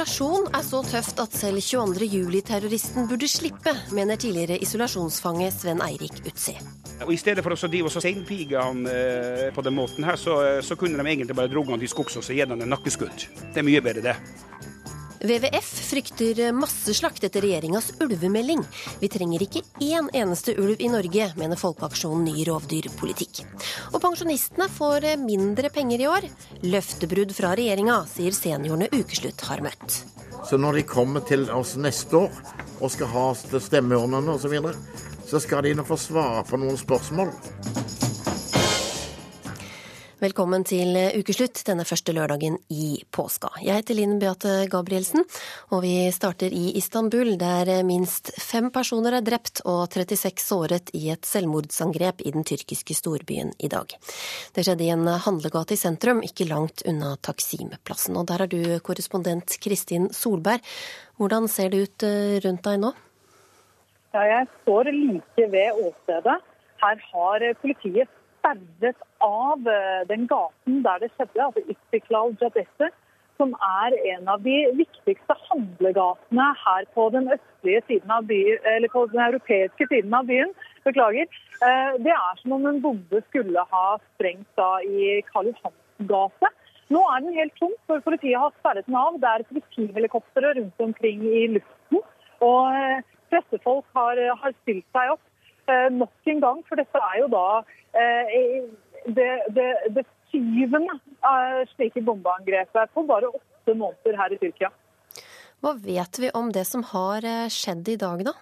Isolasjon er så tøft at selv 22.07-terroristen burde slippe, mener tidligere isolasjonsfange Sven Eirik Utsi. Og I stedet for å drive og seinpige han eh, på den måten her, så, så kunne de egentlig bare dratt han til skogs og gitt han en nakkeskudd. Det er mye bedre, det. WWF frykter masseslakt etter regjeringas ulvemelding. Vi trenger ikke én eneste ulv i Norge, mener Folkeaksjonen ny rovdyrpolitikk. Og pensjonistene får mindre penger i år. Løftebrudd fra regjeringa, sier seniorene Ukeslutt har møtt. Så når de kommer til oss neste år og skal ha stemmeurnene osv., så, videre, så skal de nå få svare på noen spørsmål. Velkommen til ukeslutt denne første lørdagen i påska. Jeg heter Linn Beate Gabrielsen, og vi starter i Istanbul, der minst fem personer er drept og 36 såret i et selvmordsangrep i den tyrkiske storbyen i dag. Det skjedde i en handlegate i sentrum, ikke langt unna Taksim-plassen. Og der er du korrespondent Kristin Solberg. Hvordan ser det ut eh, rundt deg nå? Ja, jeg står like ved åstedet. Her har politiet sperret av eh, den gaten der det skjedde, altså Istiklal Jadesse, som er en av de viktigste handlegatene her på den østlige siden av byen, eller på den europeiske siden av byen. Beklager. Eh, det er som om en bombe skulle ha sprengt da i Karl Johans gate. Nå er den helt tom, for politiet har sperret den av. Det er politihelikoptre rundt omkring i luften. Og eh, pressefolk har, har stilt seg opp nok en gang, for dette er jo da det, det, det syvende slike bombeangrepet på bare åtte måneder her i Tyrkia. Hva vet vi om det som har eh, skjedd i dag, da?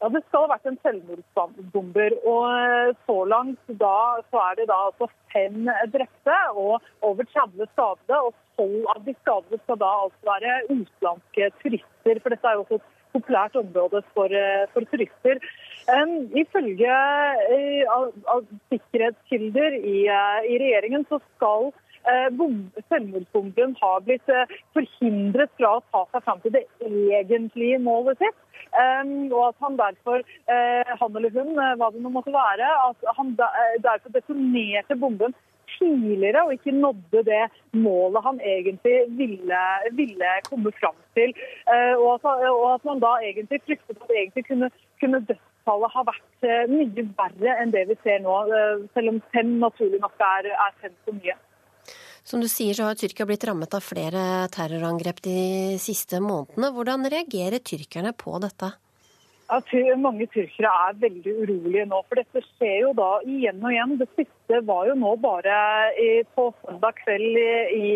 Ja, Det skal ha vært en selvmordsbomber. og eh, Så langt da, så er det da altså fem drepte og over 30 skadede. og Tolv av de skadede skal da altså være utenlandske turister. for Dette er jo også et populært område for, for turister. Um, ifølge uh, sikkerhetskilder i, uh, i, regjeringen så skal selvmordsbomben ha blitt forhindret fra å ta seg fram til det egentlige målet sitt. Og at han derfor, han eller hun, hva det nå måtte være, at han derfor detonerte bomben tidligere og ikke nådde det målet han egentlig ville, ville komme fram til. Og at, man da egentlig fryktet at det egentlig kunne, kunne dø dødstallet har vært eh, mye verre enn det vi ser nå, eh, selv om fem naturlig nok er, er fem for mye. Som du sier, så har Tyrkia blitt rammet av flere terrorangrep de siste månedene. Hvordan reagerer tyrkerne på dette? Ja, mange tyrkere er veldig urolige nå, for dette skjer jo da igjen og igjen. Det siste var jo nå bare på søndag kveld i,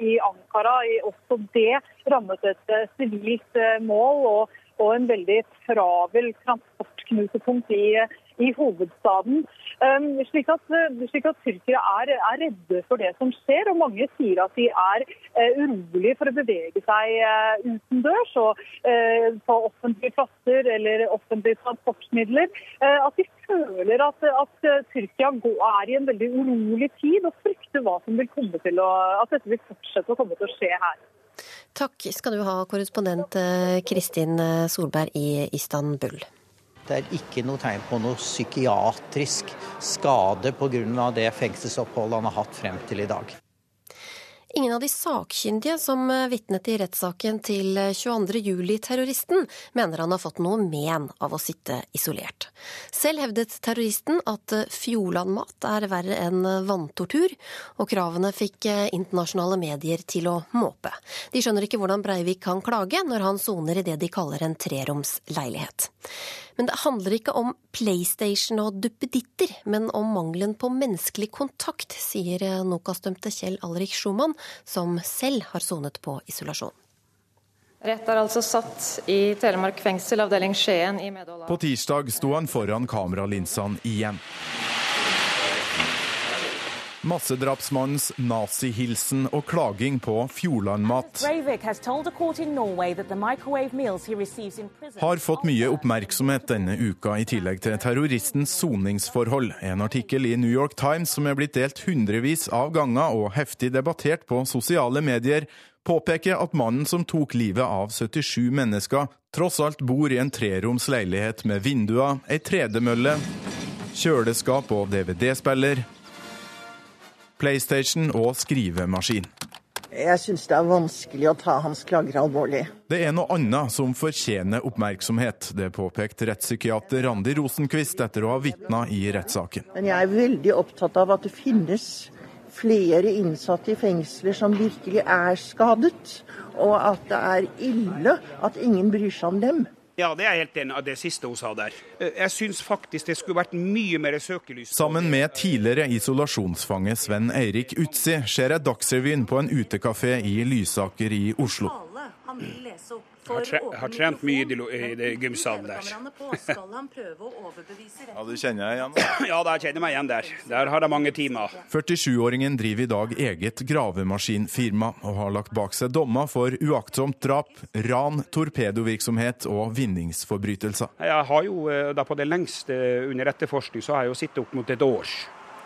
i Ankara. Også det rammet et eh, sivilt mål. og og en veldig travel transportknutepunkt i, i hovedstaden. Um, slik, at, slik at tyrkere er, er, redde for det som skjer, og mange sier at de er uh, urolige for å bevege seg uh, utendørs og på offentlige plasser eller offentlige transportmidler. at de føler at, at Tyrkia er i en veldig urolig tid og frykter hva som vil komme til å, at dette vil fortsette å komme til å skje her. Takk skal du ha, korrespondent eh, Kristin eh, Solberg i Istanbul. Det er ikke noe tegn på noe psykiatrisk skade pga. det fengselsoppholdet han har hatt frem til i dag. Ingen av de sakkyndige som eh, vitnet i rettssaken til 22.07-terroristen, eh, mener han har fått noe men av å sitte isolert. Selv hevdet terroristen at eh, Fjordland-mat er verre enn vanntortur, og kravene fikk internasjonale medier til å måpe. De skjønner ikke hvordan Breivik kan klage når han soner i det de kaller en treroms leilighet. Men det handler ikke om PlayStation og duppeditter, men om mangelen på menneskelig kontakt, sier Nokas-dømte Kjell Alrik Schumann, som selv har sonet på isolasjon. Rett er altså satt i Telemark fengsel, avdeling Skien i medhold På tirsdag sto han foran kameralinsene igjen. Massedrapsmannens nazihilsen og klaging på Fjordland-mat har fått mye oppmerksomhet denne uka, i tillegg til terroristens soningsforhold. En artikkel i New York Times som er blitt delt hundrevis av ganger og heftig debattert på sosiale medier, påpeker at mannen som tok livet av 77 mennesker, tross alt bor i en treroms leilighet med vinduer, ei tredemølle, kjøleskap og DVD-spiller, PlayStation og skrivemaskin. Jeg syns det er vanskelig å ta hans klager alvorlig. Det er noe annet som fortjener oppmerksomhet. Det påpekte rettspsykiater Randi Rosenquist etter å ha vitna i rettssaken. Men jeg er veldig opptatt av at det finnes flere innsatte i fengsler som virkelig er skadet, og at det er ille at ingen bryr seg om dem. Ja, det er helt enig av det siste hun sa der. Eh, jeg syns faktisk det skulle vært mye mer søkelys Sammen med tidligere isolasjonsfange Sven Eirik Utsi ser jeg Dagsrevyen på en utekafé i Lysaker i Oslo. Jeg har, tre har trent mye i det gymsalen der. ja, Du kjenner deg igjen? ja, da kjenner jeg meg igjen der. Der har jeg mange timer. 47-åringen driver i dag eget gravemaskinfirma og har lagt bak seg dommer for uaktsomt drap, ran, torpedovirksomhet og vinningsforbrytelser. Jeg har jo eh, da på det lengste under etterforskning så har jeg jo sittet opp mot et års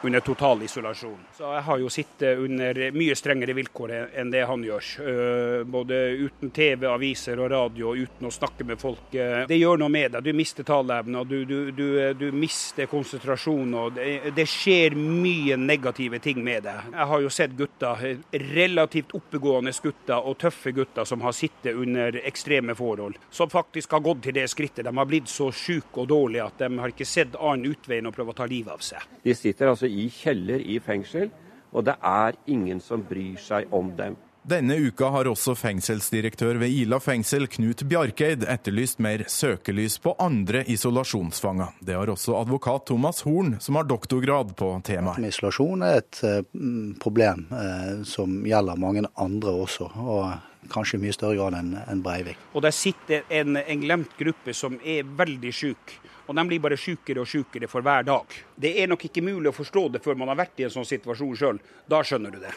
under total isolasjon. Så jeg har jo sittet under mye strengere vilkår enn det han gjør. Eh, både uten TV, aviser og radio, uten å snakke med folk. Eh, det gjør noe med deg. Du mister taleevne, du, du, du, du, mister konsentrasjon. og det, det, skjer mye negative ting med deg. Jeg har jo sett gutter, relativt oppegående gutter og tøffe gutter som har sittet under ekstreme forhold, som faktisk har gått til det skrittet. De har blitt så syke og dårlige at de har ikke sett annen utvei enn å prøve å ta livet av seg. De sitter altså i kjeller i fengsel, og det er ingen som bryr seg om dem. Denne uka har også fengselsdirektør ved Ila fengsel, Knut Bjarkeid, etterlyst mer søkelys på andre isolasjonsfanger. Det har også advokat Thomas Horn, som har doktorgrad på temaet. Isolasjon er et mm, problem eh, som gjelder mange andre også. og Kanskje i mye større grad enn Breivik. Og Der sitter en, en glemt gruppe som er veldig syk. Og de blir bare sjukere og sjukere for hver dag. Det er nok ikke mulig å forstå det før man har vært i en sånn situasjon sjøl. Da skjønner du det.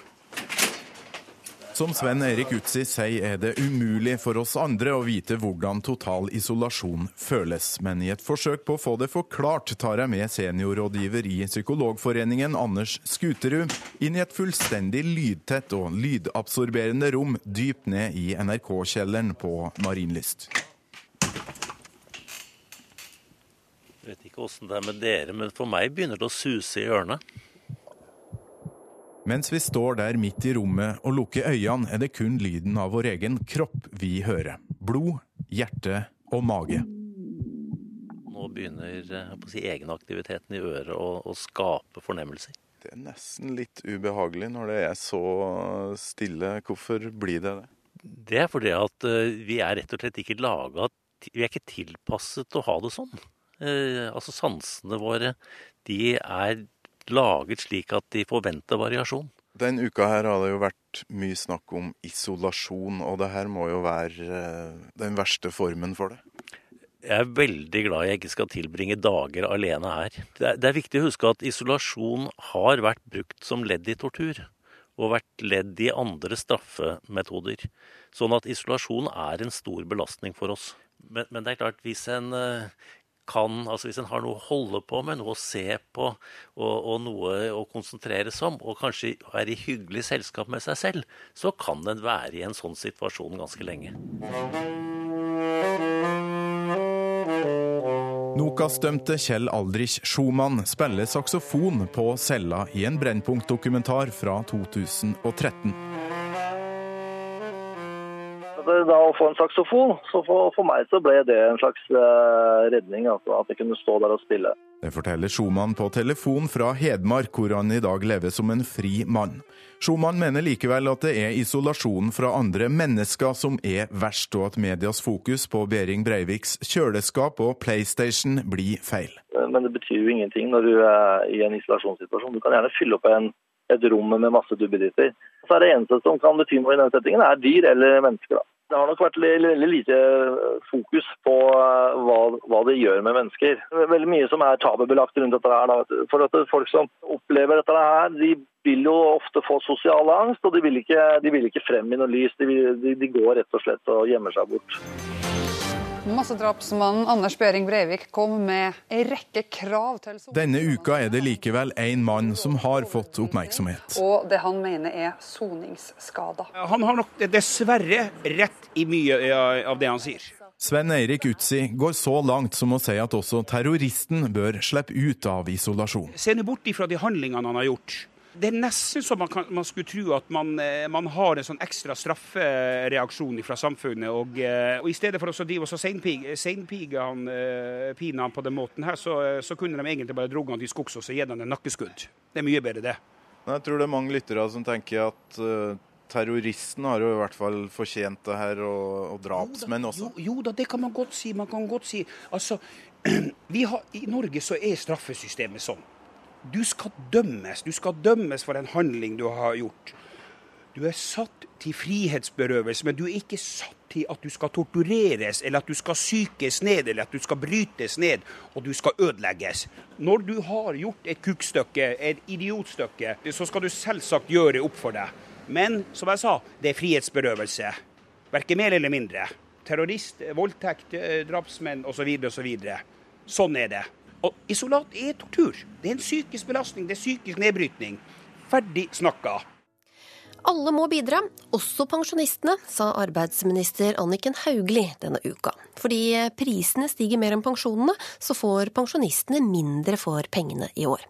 Som Sven Erik Utsi sier, er det umulig for oss andre å vite hvordan total isolasjon føles. Men i et forsøk på å få det forklart, tar jeg med seniorrådgiver i Psykologforeningen, Anders Skuterud, inn i et fullstendig lydtett og lydabsorberende rom dypt ned i NRK-kjelleren på Marienlyst. Jeg vet ikke åssen det er med dere, men for meg begynner det å suse i ørene. Mens vi står der midt i rommet og lukker øynene, er det kun lyden av vår egen kropp vi hører. Blod, hjerte og mage. Nå begynner si, egenaktiviteten i øret å, å skape fornemmelser. Det er nesten litt ubehagelig når det er så stille. Hvorfor blir det det? Det er fordi at uh, vi er rett og slett ikke laga Vi er ikke tilpasset til å ha det sånn. Uh, altså sansene våre, de er laget slik at de forventer variasjon. Den uka her har det jo vært mye snakk om isolasjon, og det her må jo være eh, den verste formen for det? Jeg er veldig glad jeg ikke skal tilbringe dager alene her. Det er, viktig å huske at isolasjon har vært brukt som ledd i tortur. Og vært ledd i andre straffemetoder. Sånn at isolasjon er en stor belastning for oss. Men, men det er klart, hvis en eh, kan altså Hvis en har noe å holde på med, noe å se på og, og noe å konsentrere seg om, og kanskje er i hyggelig selskap med seg selv, så kan en være i en sånn situasjon ganske lenge. Nokas-dømte Kjell Aldrich Schumann spiller saksofon på cella i en Brennpunkt-dokumentar fra 2013 da å få en saksofon, så for, for, meg så ble det en slags uh, redning. Altså, at jeg kunne stå der og spille. Det forteller Schumann på telefon fra Hedmark, hvor han i dag lever som en fri mann. Schumann mener likevel at det er isolasjonen fra andre mennesker som er verst, og at medias fokus på Behring Breiviks kjøleskap og PlayStation blir feil. Men det betyr jo ingenting når du er i en isolasjonssituasjon. Du kan gjerne fylle opp en, et rom med masse duppeditter. Så er det eneste som kan bety noe i den settingen, er dyr eller mennesker. da. Det har nok vært veldig lite fokus på eh, hva, hva, det gjør med mennesker. Veldig mye som er tabubelagt rundt dette her. Da. For at Folk som opplever dette her, de vil jo ofte få sosial angst, og de vil ikke, de vil ikke frem i noe lys. De, de, de går rett og slett og gjemmer seg bort. Massedrapsmannen Anders Behring Breivik kom med en rekke krav til Denne uka er det likevel én mann som har fått oppmerksomhet. Og det han mener er soningsskader. Han har nok dessverre rett i mye av det han sier. Sven Eirik Utsi går så langt som å si at også terroristen bør slippe ut av isolasjon. Se bort ifra de handlingene han har gjort Det er nesten så man, kan, man skulle tro at man, eh, man, har en sånn ekstra straffereaksjon fra samfunnet. Og, eh, og, I stedet for å drive og seinpige han, eh, han på den måten her, så, så kunne de egentlig bare dratt han til skogs og så gitt han en nakkeskudd. Det er mye bedre, det. Jeg tror det er mange lyttere som tenker at terroristen har jo i hvert fall fortjent det her, og, og drapsmenn også. Jo, jo, da, det kan man godt si. Man kan godt si. Altså, har, I Norge så er straffesystemet sånn. Du skal dømmes. Du skal dømmes for en handling du har gjort. Du er satt til frihetsberøvelse, men du er ikke satt til at du skal tortureres, eller at du skal sykes ned, eller at du skal brytes ned, og du skal ødelegges. Når du har gjort et kukkstykke, et idiotstykke, så skal du selvsagt gjøre opp for deg. Men som jeg sa, det er frihetsberøvelse. Verken mer eller mindre. Terrorist, voldtekt, eh, drapsmenn osv. Så videre. sånn er det. Og isolat er tortur. Det er en psykisk belastning, det er psykisk nedbrytning. Ferdig snakka. Alle må bidra, også pensjonistene, sa arbeidsminister Anniken Hauglie denne uka. Fordi prisene stiger mer enn pensjonene, så får pensjonistene mindre for pengene i år.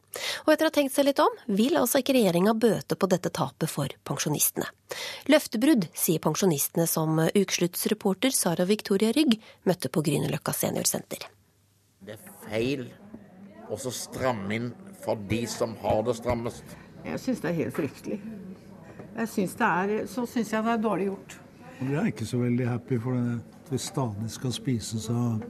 Og etter å ha tenkt seg litt om, vil altså ikke regjeringa bøte på dette tapet for pensjonistene. Løftebrudd, sier pensjonistene som ukesluttsreporter Sara Victoria Rygg møtte på Grünerløkka seniorsenter. Det er feil å stramme inn for de som har det strammest. Jeg syns det er helt fryktelig. Jeg synes det er, så syns jeg det er dårlig gjort. Jeg er ikke så veldig happy for at vi stadig skal spises av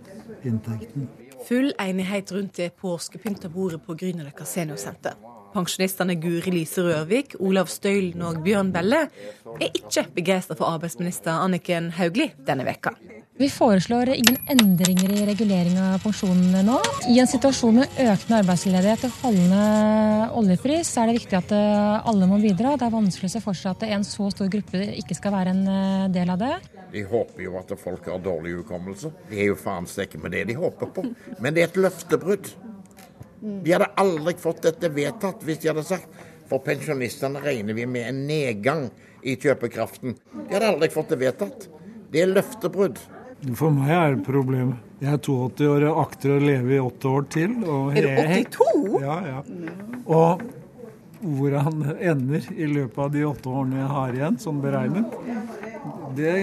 inntekten. Full enighet rundt det påskepynta bordet på Grünerløkka seniorsenter. Pensjonistene Guri Lise Rørvik, Olav Støylen og Bjørn Belle er ikke begeistra for arbeidsminister Anniken Hauglie denne veka. Vi foreslår ingen endringer i regulering av pensjonene nå. I en situasjon med økende arbeidsledighet og fallende oljepris er det viktig at eh, alle må bidra. Det er vanskelig å se for seg at en så stor gruppe ikke skal være en eh, del av det. De håper jo at folk har dårlig hukommelse. Det er jo faen stekke med det de håper på. Men det er et løftebrudd. De hadde aldri fått dette vedtatt hvis de hadde sagt for pensjonistene regner vi med en nedgang i kjøpekraften. De hadde aldri fått det vedtatt. Det er løftebrudd. For meg er det problemet. Jeg er 82 år og akter å leve i åtte år til. er du 82? Ja, ja. Og hvor han ender i løpet av de åtte årene jeg har igjen, som beregnet, det,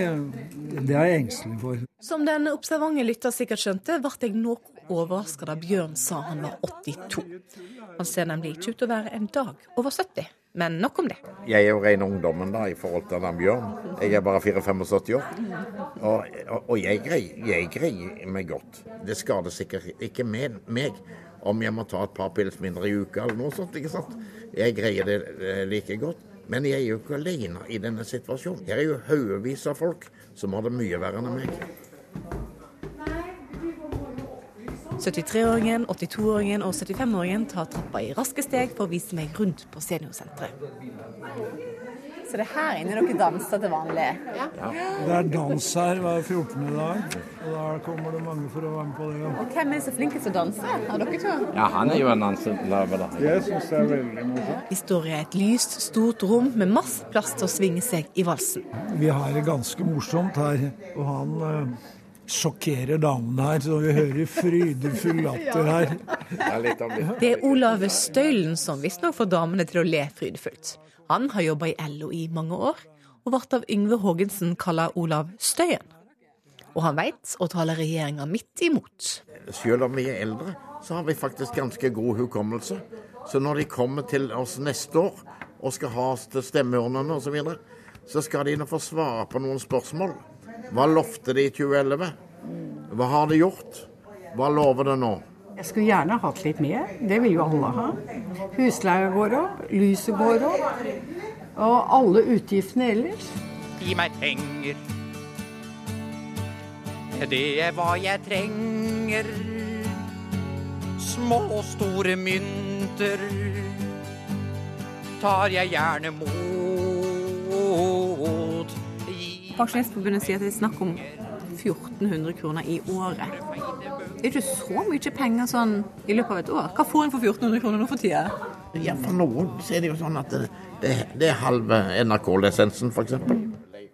det er jeg engstelig for. Som den observante lytter sikkert skjønte, ble jeg noe overraska da Bjørn sa han var 82. Han ser nemlig ikke ut til å være en dag over 70. Men nok om det. Jeg er jo ren ungdommen da, i forhold til den Bjørn. Jeg er bare 74 år. Og, og, og jeg, greier, jeg, greier, meg godt. Det skader sikkert ikke med meg om jeg må ta et par pils mindre i uka eller noe sånt. ikke sant? Jeg greier det eh, like godt. Men jeg er jo ikke alene i denne situasjonen. Her er jo haugevis av folk som har det mye verre enn meg. 73-åringen, 82-åringen og 75-åringen tar trappa i raske steg for å vise meg rundt på seniorsenteret. Så det er her inne dere danser til vanlig? Ja. Det er dans her hver 14. dag, og da kommer det mange for å være med på det. Og Hvem er så flinkest til å danse av dere to? Ja, han er jo en danseløve, da. Jeg syns det er veldig morsomt. Vi står i et lyst, stort rom med masse plass til å svinge seg i valsen. Vi har det ganske morsomt her, og han sjokkerer damene her, så vi hører frydefull latter her. Det er Olav Støylen som visstnok får damene til å le frydefullt. Han har jobba i LO i mange år, og ble av Yngve Haagensen kalla Olav Støyen. Og han veit å tale regjeringa midt imot. Selv om vi er eldre, så har vi faktisk ganske god hukommelse. Så når de kommer til oss neste år og skal ha oss til stemmeurnene osv., så, videre, så skal de nå få svare på noen spørsmål. Hva lovte de i 2011? Hva har de gjort? Hva lover det nå? Jeg skulle gjerne hatt litt mer. Det vil jo alle ha. Husleia går opp, lyset går opp. Og alle utgiftene ellers. Gi meg penger. Det er hva jeg trenger. Små og store mynter tar jeg gjerne mot. Pensjonistforbundet sier at det er snakk om 1400 kroner i året. Det er ikke så mye penger sånn i løpet av et år. Hva får en for 1400 kroner nå for tida? Ja, For noen så er det jo sånn at det, det, det er halve NRK-lisensen, f.eks.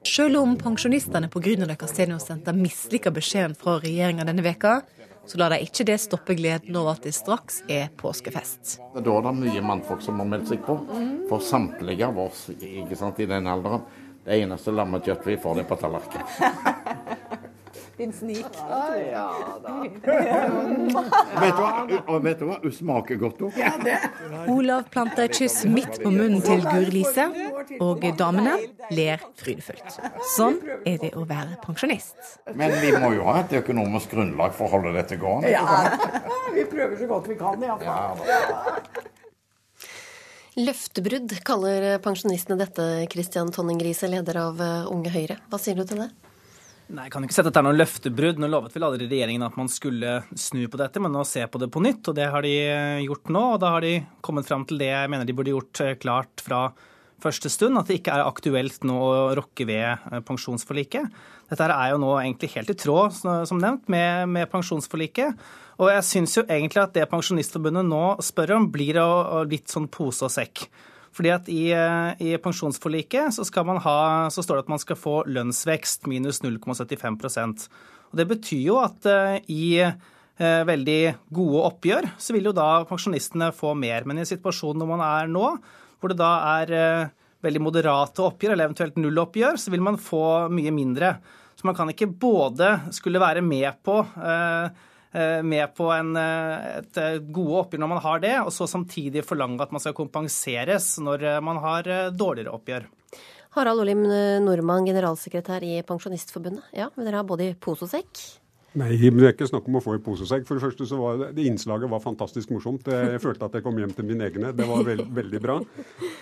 Selv om pensjonistene på Grünerløkka seniorsenter misliker beskjeden fra regjeringa denne veka, så lar de ikke det stoppe gleden over at det straks er påskefest. Da er det mye mannfolk som har meldt seg på. For samtlige av oss ikke sant, i den alderen. Det eneste lammekjøttet vi får, det er på tallerken. Din snik. Ah, ja, vet, du hva? Og vet du hva? Hun smaker godt òg. Olav planter et kyss midt på munnen til Guri-Lise, og damene ler frydefullt. Sånn er det å være pensjonist. Men vi må jo ha et økonomisk grunnlag for å holde dette gående. Ja, vi prøver så godt vi kan, iallfall. Ja, Løftebrudd kaller pensjonistene dette, Christian Tonning Riise, leder av Unge Høyre. Hva sier du til det? Nei, Jeg kan ikke sette at det er noe løftebrudd. Nå lovet vel aldri regjeringen at man skulle snu på dette, men nå se på det på nytt. Og det har de gjort nå. Og da har de kommet fram til det jeg mener de burde gjort klart fra første stund, at det ikke er aktuelt nå å rokke ved pensjonsforliket. Dette er jo nå egentlig helt i tråd, som nevnt, med, med pensjonsforliket. Og jeg syns jo egentlig at det Pensjonistforbundet nå spør om, blir litt sånn pose og sekk. Fordi at i, i pensjonsforliket så, ha, så, står det at man skal få lønnsvekst minus 0,75% Og Det betyr jo at uh, i veldig gode oppgjør så vil jo da pensjonistene få mer. Men i situasjonen hvor man er nå, hvor det da er uh, veldig moderate oppgjør, eller eventuelt nulloppgjør, så vil man få mye mindre. Så man kan ikke både skulle være med på Eh, med på en, eh, et eh, gode oppgjør når man har det, og så samtidig forlange at man skal kompenseres når man har dårligere oppgjør. Harald Olim Nordmann, generalsekretær i Pensjonistforbundet. Ja, men dere har både i pose og sekk? Nei, det er ikke snakk om å få i posesekk. For det første så var det, det innslaget var fantastisk morsomt. Jeg følte at jeg kom hjem til mine egne. Det var veld, veldig bra.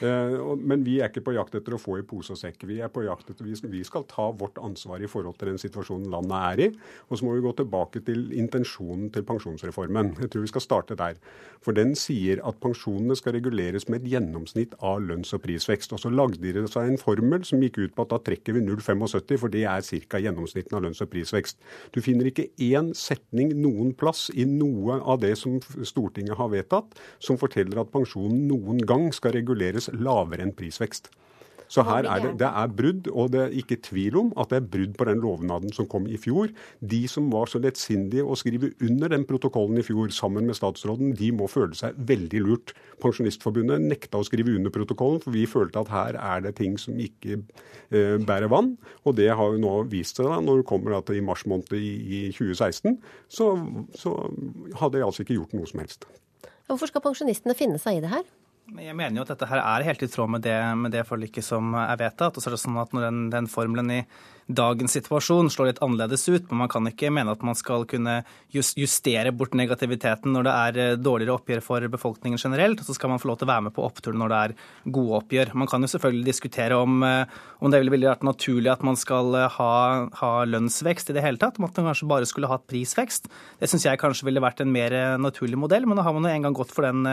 Eh, men vi er ikke på jakt etter å få i pose og sekk. Vi er på jakt etter, vi skal ta vårt ansvar i forhold til den situasjonen landet er i. Og så må vi gå tilbake til intensjonen til pensjonsreformen. Jeg tror vi skal starte der. For den sier at pensjonene skal reguleres med et gjennomsnitt av lønns- og prisvekst. Og så lagde de seg en formel som gikk ut på at da trekker vi 0,75, for det er ca. gjennomsnittet av lønns- og prisvekst. Du finner ikke ikke én setning noen plass i noe av det som Stortinget har vedtatt, som forteller at pensjonen noen gang skal reguleres lavere enn prisvekst. Så her er det, det er brudd, og det er ikke tvil om at det er brudd på den lovnaden som kom i fjor. De som var så lettsindige å skrive under den protokollen i fjor sammen med statsråden, de må føle seg veldig lurt. Pensjonistforbundet nekta å skrive under protokollen, for vi følte at her er det ting som ikke eh, bærer vann. Og det har jo nå vist seg da, når det kommer at i mars måned i, i 2016, så, så hadde jeg altså ikke gjort noe som helst. Hvorfor skal pensjonistene finne seg i det her? Jeg mener jo at dette her er helt i tråd med det, med det forliket som er vedtatt. Og så er det sånn at når den, den formelen i dagens situasjon slår litt annerledes ut, men man kan ikke mene at man skal kunne justere bort negativiteten når det er eh, dårligere oppgjør for befolkningen generelt, og så skal man få lov til å være med på oppturen når det er gode oppgjør. Man kan jo selvfølgelig diskutere om, eh, om det ville vært naturlig at man skal eh, ha, ha, lønnsvekst i det hele tatt, om at man kanskje bare skulle hatt prisvekst. Det syns jeg kanskje ville vært en mer naturlig modell, men nå har man jo en gang gått for den,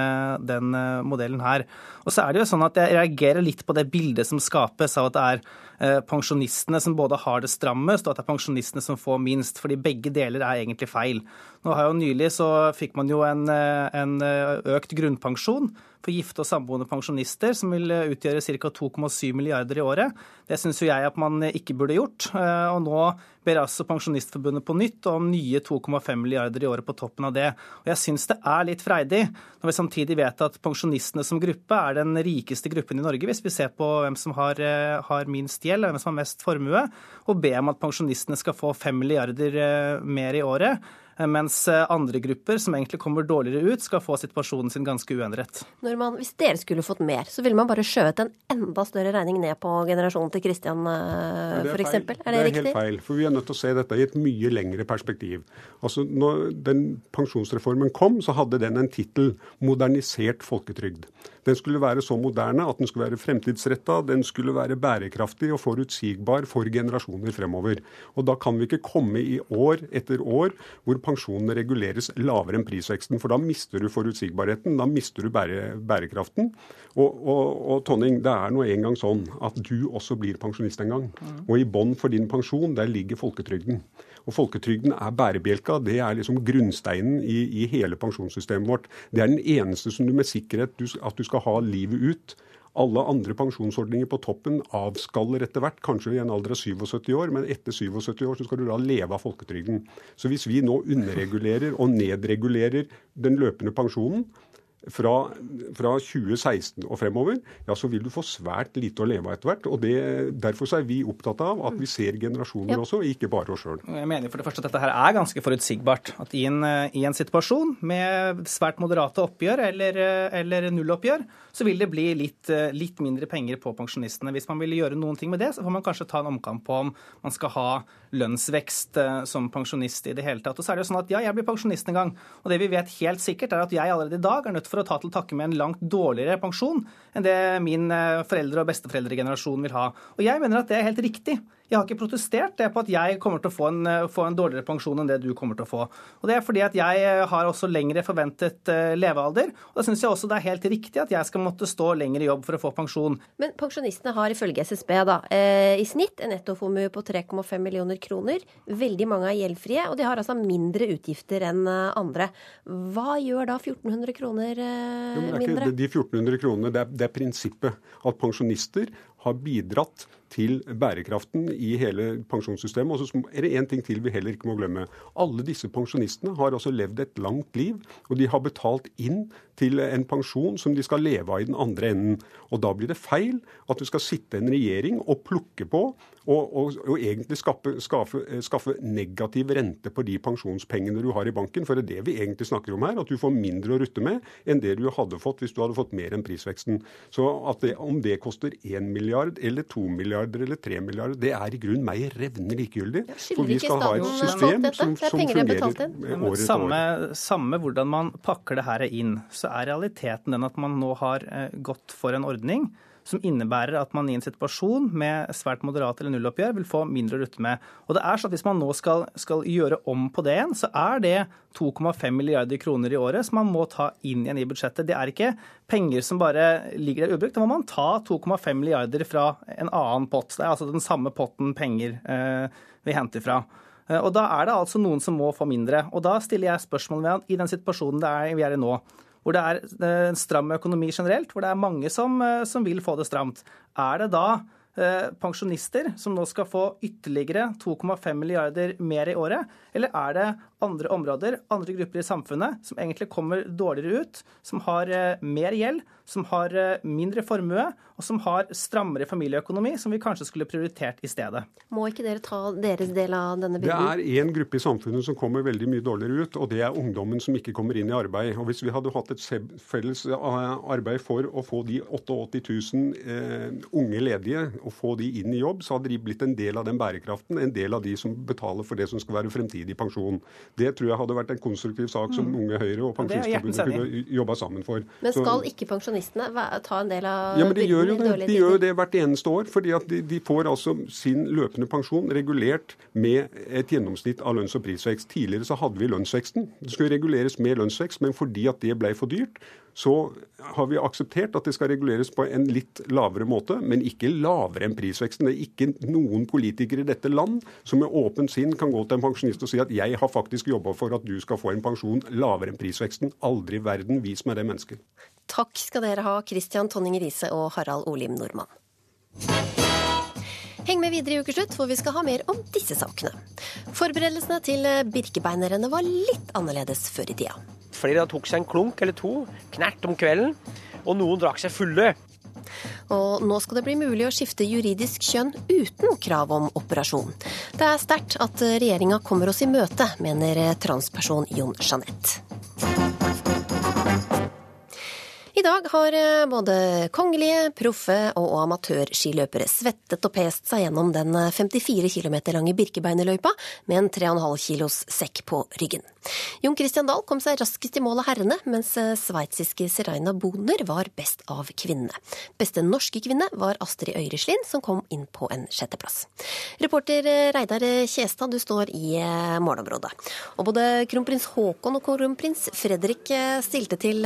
den modellen her. Og så er det jo sånn at jeg reagerer litt på det bildet som skapes av at det er pensjonistene som både har det strammest, og at det er pensjonistene som får minst. fordi begge deler er egentlig feil. Nå har jo Nylig så fikk man jo en, eh, en eh, økt grunnpensjon for gifte og samboende pensjonister, som vil utgjøre ca. 2,7 milliarder i året. Det syns jo jeg at man ikke burde gjort. Og nå ber altså Pensjonistforbundet på nytt om nye 2,5 milliarder i året på toppen av det. Og jeg syns det er litt freidig, når vi samtidig vet at pensjonistene som gruppe er den rikeste gruppen i Norge, hvis vi ser på hvem som har, har minst gjeld, hvem som har mest formue, og be om at pensjonistene skal få 5 milliarder eh, mer i året. Eh, mens eh, andre grupper som egentlig kommer dårligere ut, skal få situasjonen sin ganske uendret. Når man, hvis dere skulle fått mer, så ville man bare skjøvet en enda større regning ned på generasjonen til Kristian f.eks.? Er det, det er riktig? helt feil. For vi er nødt til å se dette i et mye lengre perspektiv. Altså, når den pensjonsreformen kom, så hadde den en tittel 'Modernisert folketrygd'. Den skulle være så moderne at den skulle være fremtidsretta, den skulle være bærekraftig og forutsigbar for generasjoner fremover. Og Da kan vi ikke komme i år etter år hvor pensjonene reguleres lavere enn prisveksten. For da mister du forutsigbarheten, da mister du bære, bærekraften. Og, og, og, Tonning, det er nå engang sånn at du også blir pensjonist en gang. Mm. Og i bånn for din pensjon, der ligger folketrygden. Og folketrygden er bærebjelka. Det er liksom grunnsteinen i, i hele pensjonssystemet vårt. Det er den eneste som du med sikkerhet du, at du skal ha livet ut. Alle andre pensjonsordninger på toppen avskaller etter hvert, kanskje i en alder av 77 år, men etter 77 år så skal du da leve av folketrygden. Så hvis vi nå underregulerer og nedregulerer den løpende pensjonen, fra, fra, 2016 og fremover, ja, så vil du få svært lite å leve av etter hvert. og det, Derfor er vi opptatt av at vi ser generasjoner ja. også, ikke bare oss sjøl. Jeg mener for det første at dette her er ganske forutsigbart. At i en, i en situasjon med svært moderate oppgjør eller, eller nulloppgjør, så vil det bli litt, litt, mindre penger på pensjonistene. Hvis man vil gjøre noen ting med det, så får man kanskje ta en omkamp på om man skal ha lønnsvekst eh, som pensjonist i det hele tatt. Og så er det jo sånn at ja, jeg blir pensjonist en gang. Og det vi vet helt sikkert, er at jeg allerede i dag er nødt for å ta til takke med en langt dårligere pensjon enn det min eh, foreldre- og besteforeldregenerasjon vil ha. Og jeg mener at det er helt riktig. Jeg har ikke protestert det på at jeg kommer til å få en, eh, få en, dårligere pensjon enn det du kommer til å få. Og Det er fordi at jeg eh, har også lengre forventet levealder. og Da syns jeg også det er helt riktig at jeg skal måtte stå lenger i jobb for å få pensjon. Men pensjonistene har ifølge SSB da, i snitt en nettoformue på 3,5 millioner kroner. Veldig mange er gjeldfrie, og de har altså mindre utgifter enn andre. Hva gjør da 1400 kroner jo, mindre? de 1400 kronene, det er, det er prinsippet at pensjonister har bidratt til bærekraften i hele pensjonssystemet. Og så er det én ting til vi heller ikke må glemme. Alle disse pensjonistene har altså levd et langt liv, og de har betalt inn til en pensjon som de skal leve av i den andre enden. Og da blir det feil at det skal sitte en regjering og plukke på og, og, og egentlig skaffe, skaffe, skaffe, negativ rente på de pensjonspengene du har i banken. For det er det vi egentlig snakker om her, at du får mindre å rutte med enn det du hadde fått hvis du hadde fått mer enn prisveksten. Så det, om det koster 1 milliard eller 2 milliarder eller 3 milliarder, det er i grunn meg revnende likegyldig. For vi skal ha et system som, som fungerer året samme, samme hvordan man pakker det her inn, så er realiteten den at man nå har eh, gått for en ordning som innebærer at man i en situasjon med svært moderat eller nulloppgjør vil få mindre å rutte med. Og det er sånn at Hvis man nå skal, skal gjøre om på det igjen, så er det 2,5 milliarder kroner i året som man må ta inn igjen i budsjettet. Det er ikke penger som bare ligger der ubrukt. Da må man ta 2,5 milliarder fra en annen pott. Det er altså den samme potten penger eh, vi henter fra. Eh, og Da er det altså noen som må få mindre. Og Da stiller jeg spørsmål ved i den situasjonen vi er i nå, hvor det er en stram økonomi generelt, hvor det er mange som, eh, som vil få det stramt. Er det da eh, pensjonister som nå skal få ytterligere 2,5 milliarder mer i året? Eller er det andre områder, andre grupper i samfunnet som egentlig kommer dårligere ut, som har mer gjeld, som har mindre formue, og som har strammere familieøkonomi, som vi kanskje skulle prioritert i stedet. Må ikke dere ta deres del av denne byrden? Det er én gruppe i samfunnet som kommer veldig mye dårligere ut, og det er ungdommen som ikke kommer inn i arbeid. Og Hvis vi hadde hatt et felles eh, arbeid for å få de 88 000 eh, unge ledige og få de inn i jobb, så hadde de blitt en del av den bærekraften, en del av de som betaler for det som skal være fremtidig pensjon. Det tror jeg hadde vært en konstruktiv sak som mm. Unge Høyre og Pensjonistforbundet kunne jobba sammen for. Men skal ikke pensjonistene ta en del av ja, men de gjør jo det. De gjør jo det hvert eneste år. fordi at de, de, får altså sin løpende pensjon regulert med et gjennomsnitt av lønns- og prisvekst. Tidligere så hadde vi lønnsveksten. Det skulle reguleres med lønnsvekst, men fordi at det ble for dyrt, så har vi akseptert at det skal reguleres på en litt lavere måte, men ikke lavere enn prisveksten. Det er ikke noen politikere i dette land som med åpent sinn kan gå til en pensjonist og si at jeg har faktisk jobba for at du skal få en pensjon lavere enn prisveksten. Aldri i verden. Vis meg det mennesket. Takk skal dere ha, Christian Tonning Riise og Harald Olim Nordmann. Heng med videre i Ukeslutt, for vi skal ha mer om disse sakene. Forberedelsene til Birkebeinerne var litt annerledes før i tida. Flere tok seg en klunk eller to knert om kvelden, og noen drakk seg fulle. Og nå skal det bli mulig å skifte juridisk kjønn uten krav om operasjon. Det er sterkt at regjeringa kommer oss i møte, mener transperson Jon Jeanette. I dag har eh, både kongelige, proffe og amatørskiløpere svettet og pest seg gjennom den 54 eh, km lange Birkebeinerløypa med en 3,5 kilos sekk på ryggen. Jon Christian Dahl kom seg raskest i mål av herrene, mens eh, sveitsiske Seraina Boner var best av kvinnene. Beste norske kvinne var Astrid Øyreslin, som kom inn på en sjetteplass. Reporter Reidar Kjestad, du står i målområdet. Og både kronprins Haakon og kronprins Fredrik stilte til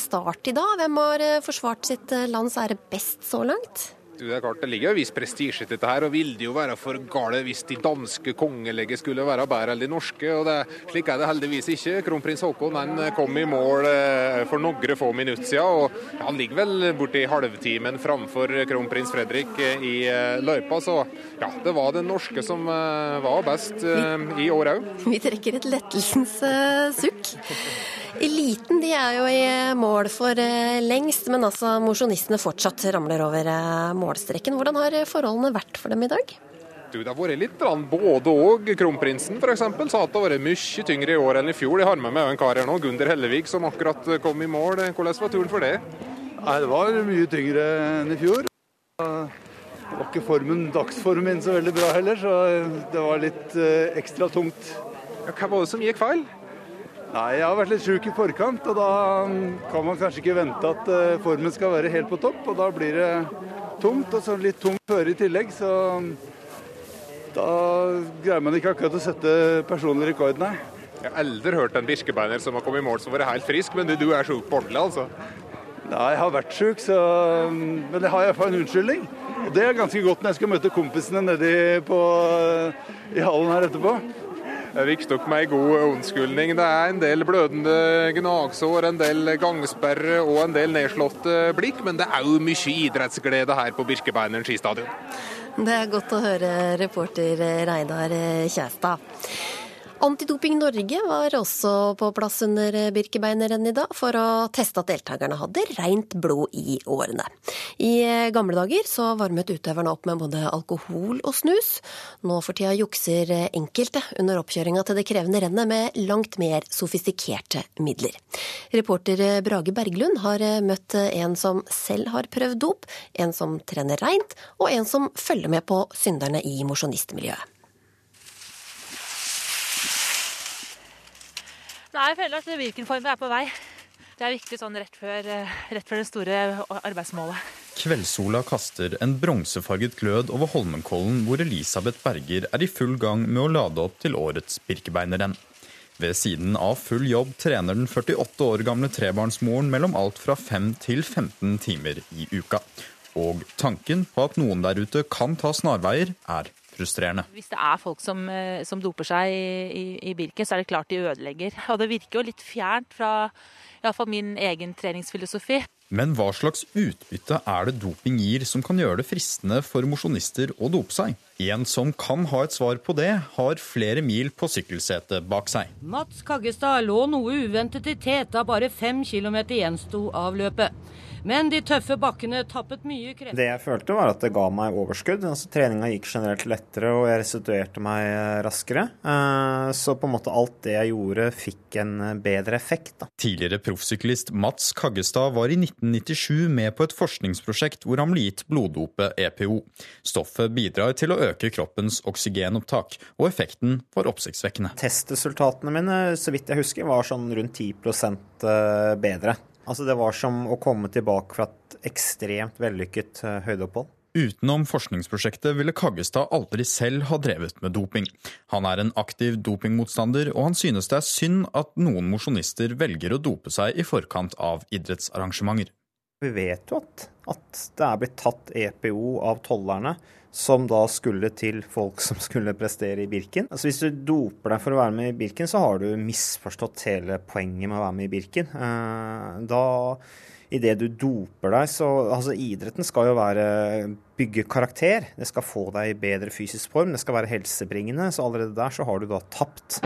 start i dag. Hvem har eh, forsvart sitt eh, lands ære best så langt? Du, det er klart, det ligger jo en viss prestisje i dette her, og ville det jo være for gale hvis de danske kongelegget skulle være bedre enn de norske. og det, Slik er det heldigvis ikke. Kronprins Haakon han kom i mål eh, for noen få minutter siden, og han ligger vel borti halvtimen framfor kronprins Fredrik eh, i eh, løypa. Så ja, det var den norske som var best i år òg. Vi trekker et lettelsens sukk. Eliten de er jo i mål for lengst, men altså mosjonistene fortsatt ramler over målstreken. Hvordan har forholdene vært for dem i dag? Du, det har vært litt både og. Kronprinsen f.eks. sa at det har vært mye tyngre i år enn i fjor. De har med meg en kar her nå, Gunder Hellevik, som akkurat kom i mål. Hvordan var turen for det? Nei, Det var mye tyngre enn i fjor. Det var ikke formen, dagsformen min så veldig bra heller, så det var litt eh, ekstra tungt. Ja, hva var det som gikk feil? Nei, Jeg har vært litt sjuk i forkant, og da kan man kanskje ikke vente at eh, formen skal være helt på topp. Og da blir det tungt, og så litt tungt føre i tillegg. Så da greier man ikke akkurat å sette personlig rekord, nei. Jeg har aldri hørt en birkebeiner som har kommet i mål som har vært helt frisk, men du, du er sjuk på ordentlig, altså? Nei, jeg har vært sjuk, så Men jeg har iallfall en unnskyldning. Og det er ganske godt når jeg skal møte kompisene nedi på, i hallen her etterpå. Det virker nok med en god unnskyldning. Det er en del blødende gnagsår, en del gangsperre og en del nedslåtte blikk, men det er jo mye idrettsglede her på Birkebeineren skistadion. Det er godt å høre, reporter Reidar Kjæstad. Antidoping Norge var også på plass under Birkebeinerrennet i dag for å teste at deltakerne hadde rent blod i årene. I gamle dager så varmet utøverne opp med både alkohol og snus. Nå for tida jukser enkelte under oppkjøringa til det krevende rennet med langt mer sofistikerte midler. Reporter Brage Berglund har møtt en som selv har prøvd dop, en som trener reint, og en som følger med på synderne i mosjonistmiljøet. Nei, jeg føler at Vikenformen er på vei. Det er viktig sånn rett før, eh, rett før det store arbeidsmålet. Kveldssola kaster en bronsefarget glød over Holmenkollen, hvor Elisabeth Berger er i full gang med å lade opp til årets Birkebeinerrenn. Ved siden av full jobb trener den 48 år gamle trebarnsmoren mellom alt fra 5 til 15 timer i uka. Og tanken på at noen der ute kan ta snarveier, er frustrerende. Hvis det er folk som, eh, som doper seg i, i, i, Birken, så er det klart de ødelegger. Og det virker jo litt fjernt fra iallfall min egen treningsfilosofi. Men hva slags utbytte er det doping gir som kan gjøre det fristende for mosjonister å dope seg? En som kan ha et svar på det, har flere mil på sykkelsetet bak seg. Mats Kaggestad lå noe uventet i tet da bare fem kilometer gjensto av løpet. Men de tøffe bakkene tappet mye krefter. Det jeg følte, var at det ga meg overskudd. Altså, treninga gikk generelt lettere, og jeg restituerte meg eh, raskere. Eh, så på en måte alt det jeg gjorde, fikk en eh, bedre effekt. Da. Tidligere proffsyklist Mats Kaggestad var i 1997 med på et forskningsprosjekt hvor han ble gitt bloddopet EPO. Stoffet bidrar til å øke kroppens oksygenopptak, og effekten var oppsiktsvekkende. Testresultatene mine, så vidt jeg husker, var sånn rundt 10% bedre. Altså Det var som å komme tilbake fra et ekstremt vellykket uh, høydeopphold. Utenom forskningsprosjektet ville Kaggestad aldri selv ha drevet med doping. Han er en aktiv dopingmotstander, og han synes det er synd at noen mosjonister velger å dope seg i forkant av idrettsarrangementer. Vi vet jo at, at det er blitt tatt EPO av tollerne som da skulle til folk som skulle prestere i Birken. Altså Hvis du doper deg for å være med i Birken, så har du misforstått hele poenget med å være med i Birken. Da, da Idet du doper deg, så Altså, idretten skal jo være bygge karakter. Det skal få deg i bedre fysisk form. Det skal være helsebringende. Så allerede der så har du da tapt.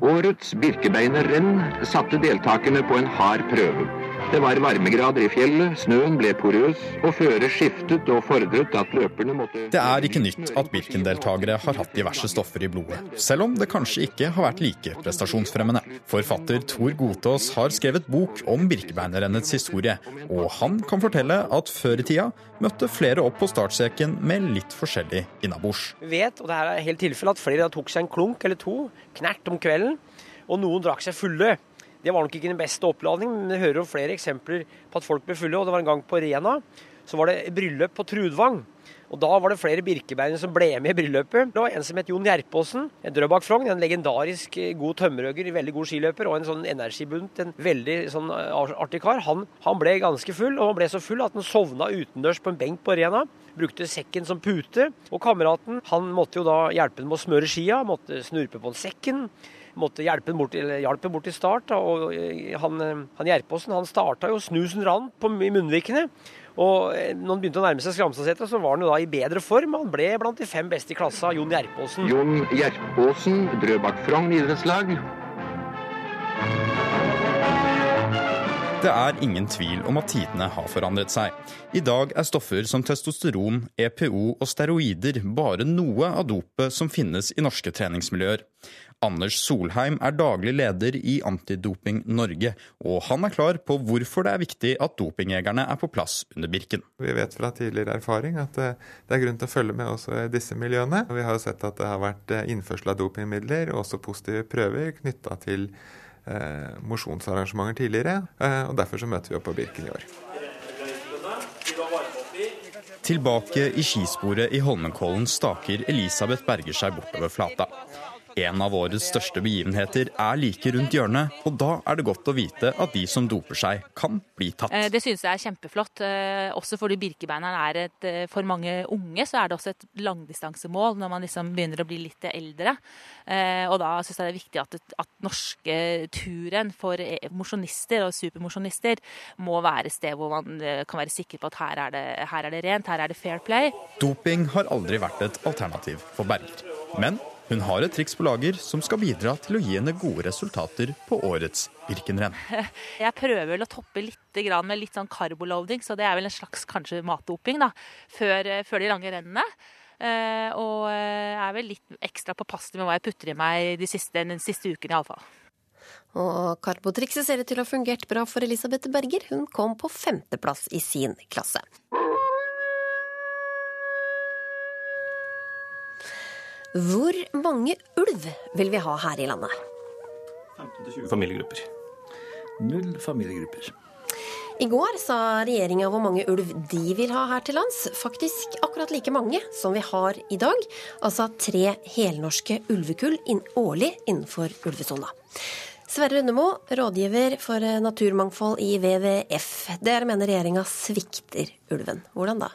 Årets Birkebeinerrenn satte deltakerne på en hard prøve. Det var varmegrader i fjellet, snøen ble porøs, og føret skiftet og fordret at løperne måtte Det er ikke nytt at Birken-deltakere har hatt diverse stoffer i blodet, selv om det kanskje ikke har vært like prestasjonsfremmende. Forfatter Tor Gotaas har skrevet bok om Birkebeinerrennets historie, og han kan fortelle at før i tida møtte flere opp på startstreken med litt forskjellig innabords. Vi vet, og det her er helt tilfelle, at flere tok seg en klunk eller to knert om kvelden, og noen drakk seg fulle. Det var nok ikke den beste oppladningen, men vi hører jo flere eksempler på at folk ble fulle. og Det var en gang på Rena. Så var det bryllup på Trudvang. Og Da var det flere birkebeinere som ble med i bryllupet. Det var en som het Jon Gjerpåsen. En Drøbak Frogn, en legendarisk eh, god tømmerhogger, veldig god skiløper, og en sånn energibunt, en veldig sånn artig kar. Han, han, ble ganske full, og han ble så full at han sovna utendørs på en benk på Rena. Brukte sekken som pute. Og kameraten han måtte jo da hjelpe ham med å smøre skia, måtte snurpe på sekken måtte hjelpe bort, hjelpe bort i start. og eh, Han, han Gjerpåsen han starta jo snusen rant på, i munnvikene. Og eh, når han begynte å nærme seg Skramstadsetra, så var han jo da i bedre form. Han ble blant de fem beste i klassa, Jon Gjerpåsen. Jon Gjerpåsen, Drøbak Frogn idrettslag. Det er ingen tvil om at tidene har forandret seg. I dag er stoffer som testosteron, EPO og steroider bare noe av dopet som finnes i norske treningsmiljøer. Anders Solheim er daglig leder i Antidoping Norge, og han er klar på hvorfor det er viktig at dopingjegerne er på plass under Birken. Vi vet fra tidligere erfaring at eh, det er grunn til å følge med også i disse miljøene. Vi har jo sett at det har vært eh, innførsel av dopingmidler og også positive prøver knytta til eh, mosjonsarrangementer tidligere, eh, og derfor så møter vi opp på Birken i år. Tilbake i skisporet i Holmenkollen staker Elisabeth Berger seg bortover flata. En av årets største begivenheter er like rundt hjørnet, og da er det godt å vite at de som doper seg, kan bli tatt. Eh, det synes jeg er kjempeflott. Eh, også fordi Birkebeineren er et eh, For mange unge så er det også et langdistansemål når man liksom begynner å bli litt eldre. Og da syns jeg det er viktig at, at norske turen for mosjonister og supermosjonister må være et sted hvor man kan være sikker på at her er, det, her er det rent, her er det fair play. Doping har aldri vært et alternativ for Berger. Men hun har et triks på lager som skal bidra til å gi henne gode resultater på årets Birkenrenn. Jeg prøver vel å toppe litt med litt sånn carboloading, så det er vel en slags kanskje matdoping da, før, før de lange rennene. Eh, og jeg er vel litt ekstra påpasselig med hva jeg putter i meg de siste, den siste uken iallfall. Og karbotrikset ser ut til å ha fungert bra for Elisabeth Berger. Hun kom på femteplass i sin klasse. Hvor mange ulv vil vi ha her i landet? 15-20 familiegrupper. Null familiegrupper. I går sa regjeringa hvor mange ulv de vil ha her til lands. Faktisk akkurat like mange som vi har i dag. Altså tre helnorske ulvekull årlig innenfor ulvesona. Sverre Rundemo, rådgiver for naturmangfold i WWF. Dere mener regjeringa svikter ulven. Hvordan da?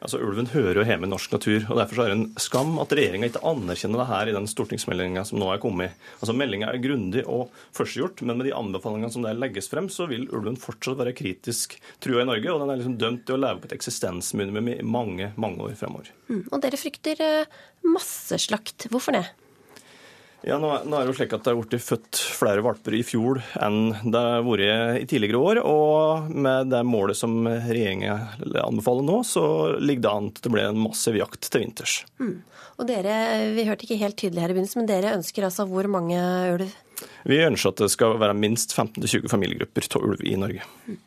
Altså, Ulven hører jo hjemme i norsk natur. og Derfor er det en skam at regjeringa ikke anerkjenner det her i den stortingsmeldinga som nå er kommet. Altså, Meldinga er grundig og førstegjort, men med de anbefalingene som der legges frem, så vil ulven fortsatt være kritisk trua i Norge. Og den er liksom dømt til å leve på et eksistensminimum i mange, mange år fremover. Mm, og dere frykter eh, masseslakt. Hvorfor det? Ja, nå, nå, er det jo slik at det er blitt født flere valper i fjor enn det har vært i tidligere år. Og med det målet som regjeringen anbefaler nå, så ligger det an til det blir en massiv jakt til vinters. Mm. Og dere, Vi hørte ikke helt tydelig her i begynnelsen, men dere ønsker altså hvor mange ulv? Vi ønsker at det skal være minst 15-20 familiegrupper av ulv i Norge. Mm.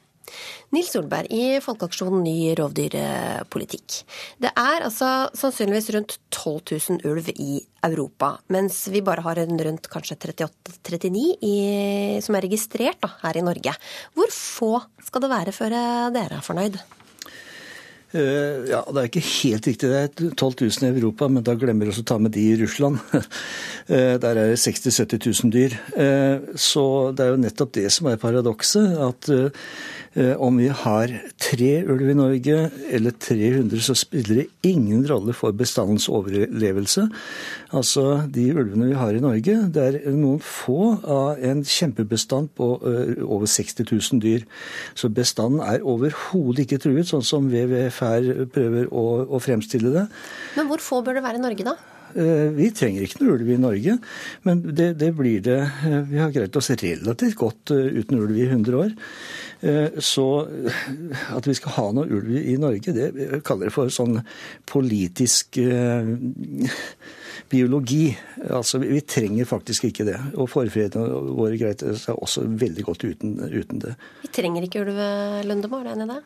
Nils Solberg i Folkeaksjonen ny rovdyrpolitikk. Det er altså sannsynligvis rundt 12 000 ulv i Europa, mens vi bare har en rundt kanskje 38-39 som er registrert da, her i Norge. Hvor få skal det være før dere er fornøyd? Uh, ja, Det er ikke helt riktig. Det er 12 000 i Europa, men da glemmer vi å ta med de i Russland. uh, der er det 60 000-70 000 dyr. Så det er jo nettopp det som er paradokset. At Eh, om vi har tre ulv i Norge eller 300, så spiller det ingen rolle for bestandens overlevelse. Altså, De ulvene vi har i Norge, det er noen få av en kjempebestand på eh, over 60 000 dyr. Så bestanden er overhodet ikke truet, sånn som WWF prøver å fremstille det. Men hvor få bør det være i Norge, da? Eh, vi trenger ikke noe ulv i Norge, men det, det, blir det Vi har greid oss relativt godt uten ulv i 100 år. Eh, så at vi skal ha noe ulv i Norge, det kaller jeg for sånn politisk eh, biologi. Altså, Vi trenger faktisk ikke det. Og forfedrene våre greide seg også veldig godt uten, uten det. Vi trenger ikke ulv, Lundemo, er du enig i det?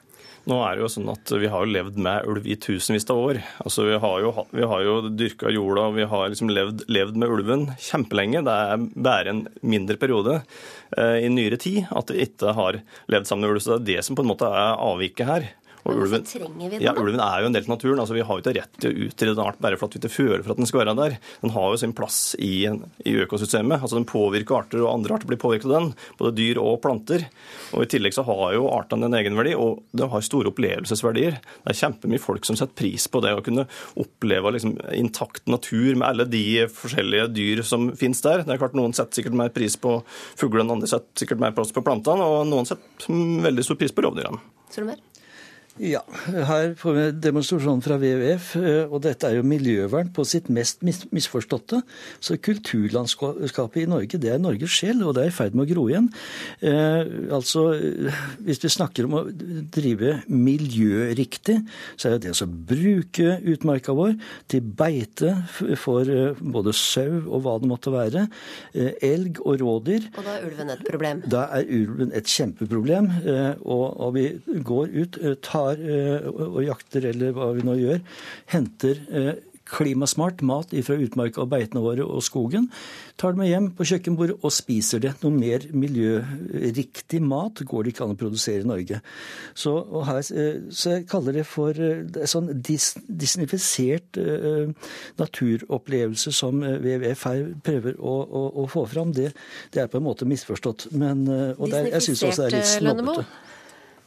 Nå er det jo sånn at Vi har jo levd med ulv i tusenvis av år. Altså Vi har jo, vi har jo dyrka jorda vi har liksom levd, levd, med ulven kjempelenge. Det er bare en mindre periode eh, i nyere tid at vi ikke har levd sammen med ulv. Så det er det som på en måte er avviket her. Men hvorfor trenger vi den Ja? Ulven er jo en del av naturen. altså Vi har jo ikke rett til å utrydde en art bare for at vi ikke føler for at den skal være der. Den har jo sin plass i, i økosystemet. altså Den påvirker arter, og andre arter blir påvirket av den. Både dyr og planter. Og I tillegg så har jo artene en egenverdi, og de har store opplevelsesverdier. Det er kjempemye folk som setter pris på det å kunne oppleve liksom intakt natur med alle de forskjellige dyr som finnes der. Det er klart Noen setter sikkert mer pris på fuglene, andre setter sikkert mer plass på plantene, og noen setter veldig stor pris på rovdyrene. Ja, her får vi demonstrasjonen fra WWF, eh, og dette er jo miljøvern på sitt mest misforståtte. Så kulturlandskapet i Norge, det er Norges sjel, og det er i ferd med å gro igjen. Eh, altså, hvis vi snakker om å drive miljøriktig, så er det det å bruke utmarka vår til beite for eh, både sau og hva det måtte være, eh, elg og rådyr, Og da er ulven et problem. da er ulven et kjempeproblem, og, og vi går ut, eh, tar eh, og jakter eller hva vi nå gjør, henter eh, klimasmart mat fra utmarka og beitene våre og skogen, tar det med hjem på kjøkkenbordet og spiser det. Noe mer miljøriktig mat går det ikke an å produsere i Norge. Så, og her, eh, så jeg kaller det for en det sånn dis, disnifisert uh, naturopplevelse som WWF her prøver å, å, å få fram. Det, det er på en måte misforstått. Men, uh, og det, er- jeg syns også det er litt snobbete.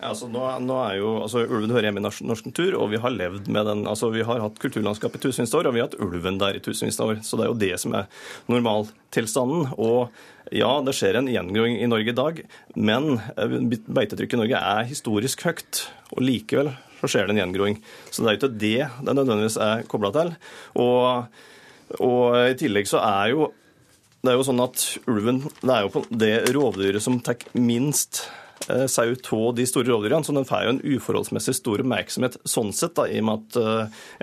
Ja, altså nå, nå er jo, altså Ulven hører hjemme i norsk, norsk natur, og vi har levd med den. altså Vi har hatt kulturlandskap i tusenvis av år, og vi har hatt ulven der i tusenvis av år. Så det er jo det som er normaltilstanden. Og ja, det skjer en gjengroing i Norge i dag, men eh, beitetrykket i Norge er historisk høyt. Og likevel så skjer det en gjengroing. Så det er jo ikke det det nødvendigvis er kobla til. Og, og i tillegg så er jo det er jo sånn at ulven det er jo det rovdyret som tar minst sau av de store rovdyrene, så den får jo en uforholdsmessig stor oppmerksomhet sånn sett, da, i og med at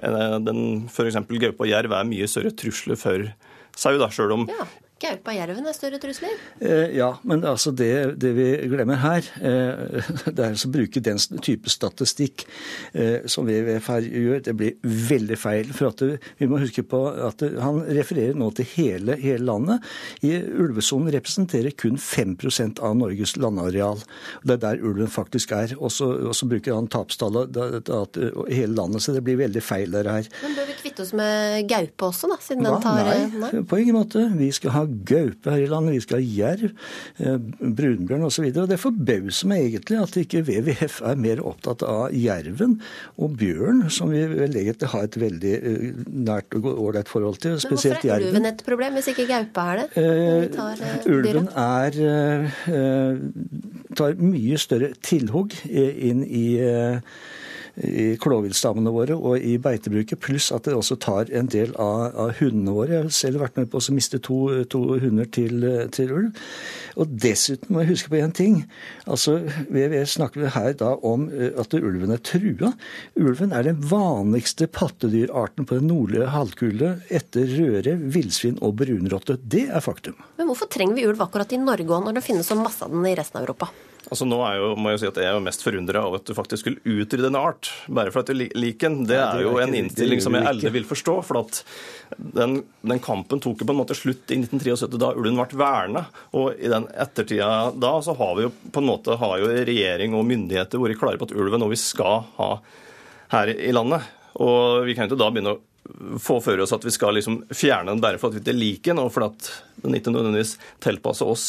eh, den f.eks. gaupe og jerv er mye større trusler for sau, da, sjøl om Ja. Gaupa og jerven er større trusler. Eh, ja, men altså det, det vi glemmer her, eh, det er altså å bruke den type statistikk eh, som WWF her gjør. Det blir veldig feil. For at det, vi må huske på at det, han refererer nå til hele, hele landet. I Ulvesonen representerer kun 5% av Norges landareal. Det er der ulven faktisk er. Og så bruker han tapstallet eh, hele landet, så det blir veldig feil der her. Men bør vi kvitte oss med gaupe også, da? Siden den tar nei, eh, nei? på ingen måte. Vi skal ha gaupe her i landet, vi skal ha jerv, eh, brunbjørn osv. Det forbauser meg egentlig at ikke WWF er mer opptatt av jerven og bjørn, som vi vel egentlig har et veldig eh, nært og ålreit forhold til. Spesielt Men hvorfor er jerven. ulven et problem, hvis ikke gaupe er det? Eh, tar, uh, Ulven er, eh, tar mye større tilhugg eh, inn i eh, i klovviltstammene våre og i beitebruket, pluss at det også tar en del av, av hundene våre. Jeg har selv vært med på å miste to, to hunder til, til ulv. Og dessuten må jeg huske på én ting. Altså, Vi snakker her da om eh, at ulven er trua. Ulven er den vanligste pattedyrarten på den nordlige halvkule etter røre, villsvin og brunrotte. Det er faktum. Men hvorfor trenger vi ulv akkurat i Norge når det finnes så masse av den i resten av Europa? Altså nå er jo, må jeg jo si at Jeg er jo mest forundra av at du faktisk skulle utrydde en art bare for at du liker den. Det er jo en innstilling som jeg aldri vil forstå. For at den, den kampen tok jo på en måte slutt i 1973, da ulven ble verna. Og i den ettertida da så har vi jo på en måte har jo regjering og myndigheter vært klare på at ulven er noe vi skal ha her i landet. Og vi kan jo ikke da begynne å få for oss at vi skal liksom fjerne den bare for at vi ikke liker den, og for at den ikke nødvendigvis tilpasser oss,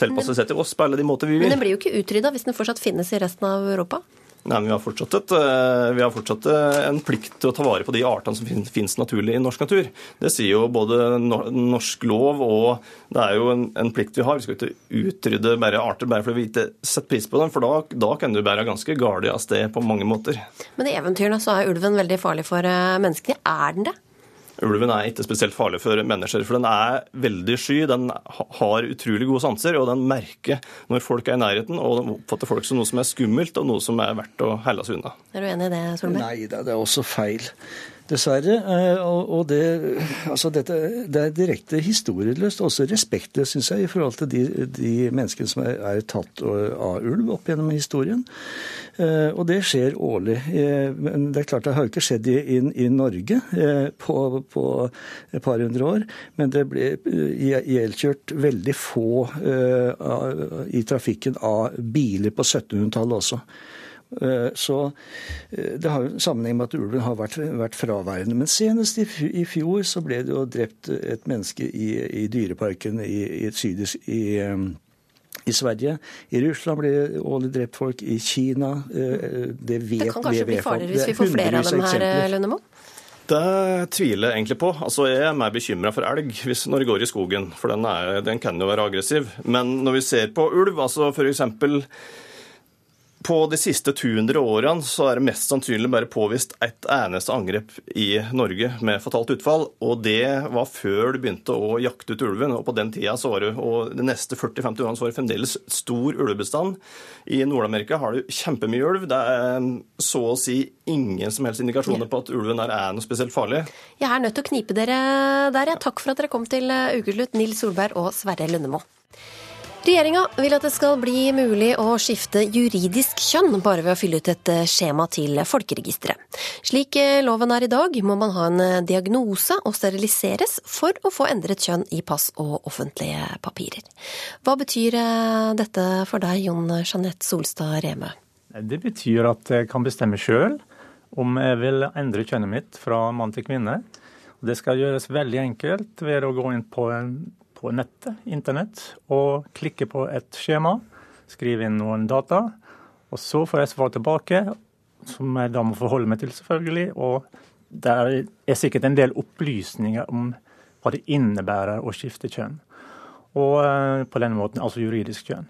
tilpasser seg til oss på alle de måter vi vil. Men den blir jo ikke utrydda hvis den fortsatt finnes i resten av Europa. Nei, men vi har fortsatt, et, eh, vi har fortsatt eh, en plikt til å ta vare på de artene som finnes naturlig i norsk natur. Det sier jo både norsk lov og det er jo en, en plikt vi har. Vi skal ikke utrydde bare arter bare fordi vi ikke setter pris på dem, for da, da kan du bære ganske galt av sted på mange måter. Men i eventyrene så er ulven veldig farlig for eh, menneskene. Er den det? Ulven er ikke spesielt farlig for mennesker, for den er veldig sky. Den har utrolig gode sanser, og den merker når folk er i nærheten, og den oppfatter folk som noe som er skummelt, og noe som er verdt å holde seg unna. Er du enig i det, Solberg? Nei da, det er også feil. Dessverre. eh, Og det, altså dette, det er direkte historieløst, også respektløst, syns jeg, i forhold til de, de menneskene som er, tatt av ulv opp gjennom historien. Eh, Og det skjer årlig. Eh, Men det er klart det har ikke skjedd i, i, i Norge på, på et par hundre år. Men det ble ihjelkjørt veldig få i trafikken av biler på 1700-tallet også. Eh, Så eh, det har jo sammenheng med at ulven har vært, vært fraværende. Men senest i, i fjor så ble det jo drept et menneske i, i dyreparken i, i, et sydisk, i, eh, i Sverige. I Russland ble det årlig drept folk. I Kina. eh, Det vet Det kan kanskje bli farligere hvis vi får flere av dem her. Lønnemo? Det tviler jeg egentlig på. Altså, Jeg er mer bekymra for elg hvis, når det går i skogen, for den, er, den kan jo være aggressiv. Men når vi ser på ulv, altså f.eks. på de siste 200 årene så er det mest sannsynlig bare påvist ett eneste angrep i Norge med fatalt utfall. Og det var før du begynte å jakte ut ulven. Og på den tida så var det, og de neste 40-50 årene så var det fremdeles stor ulvebestand. I Nord-Amerika har du kjempemye ulv. Det er så å si ingen som helst indikasjoner på at ulven der er noe spesielt farlig. Jeg er nødt til å knipe dere der. Ja. Takk for at dere kom til eh, Ukeslutt, Nils Solberg og Sverre Lundemo. Regjeringa vil at det skal bli mulig å skifte juridisk kjønn bare ved å fylle ut et eh, skjema til Folkeregisteret. Slik eh, loven er i dag, må man ha en eh, diagnose og steriliseres for å få endret kjønn i pass og offentlige papirer. Hva betyr dette for deg, Jon Jeanette Solstad Reme? Det betyr at jeg kan bestemme sjøl om jeg vil endre kjønnet mitt fra mann til kvinne. Det skal gjøres veldig enkelt ved å gå inn på, på nettet, internett, og klikke på et skjema, skrive inn noen data, og så får jeg svar tilbake, som jeg da må forholde meg til, selvfølgelig. Og det er sikkert en del opplysninger om hva det innebærer å skifte kjønn. Og eh, på denne måten altså juridisk kjønn.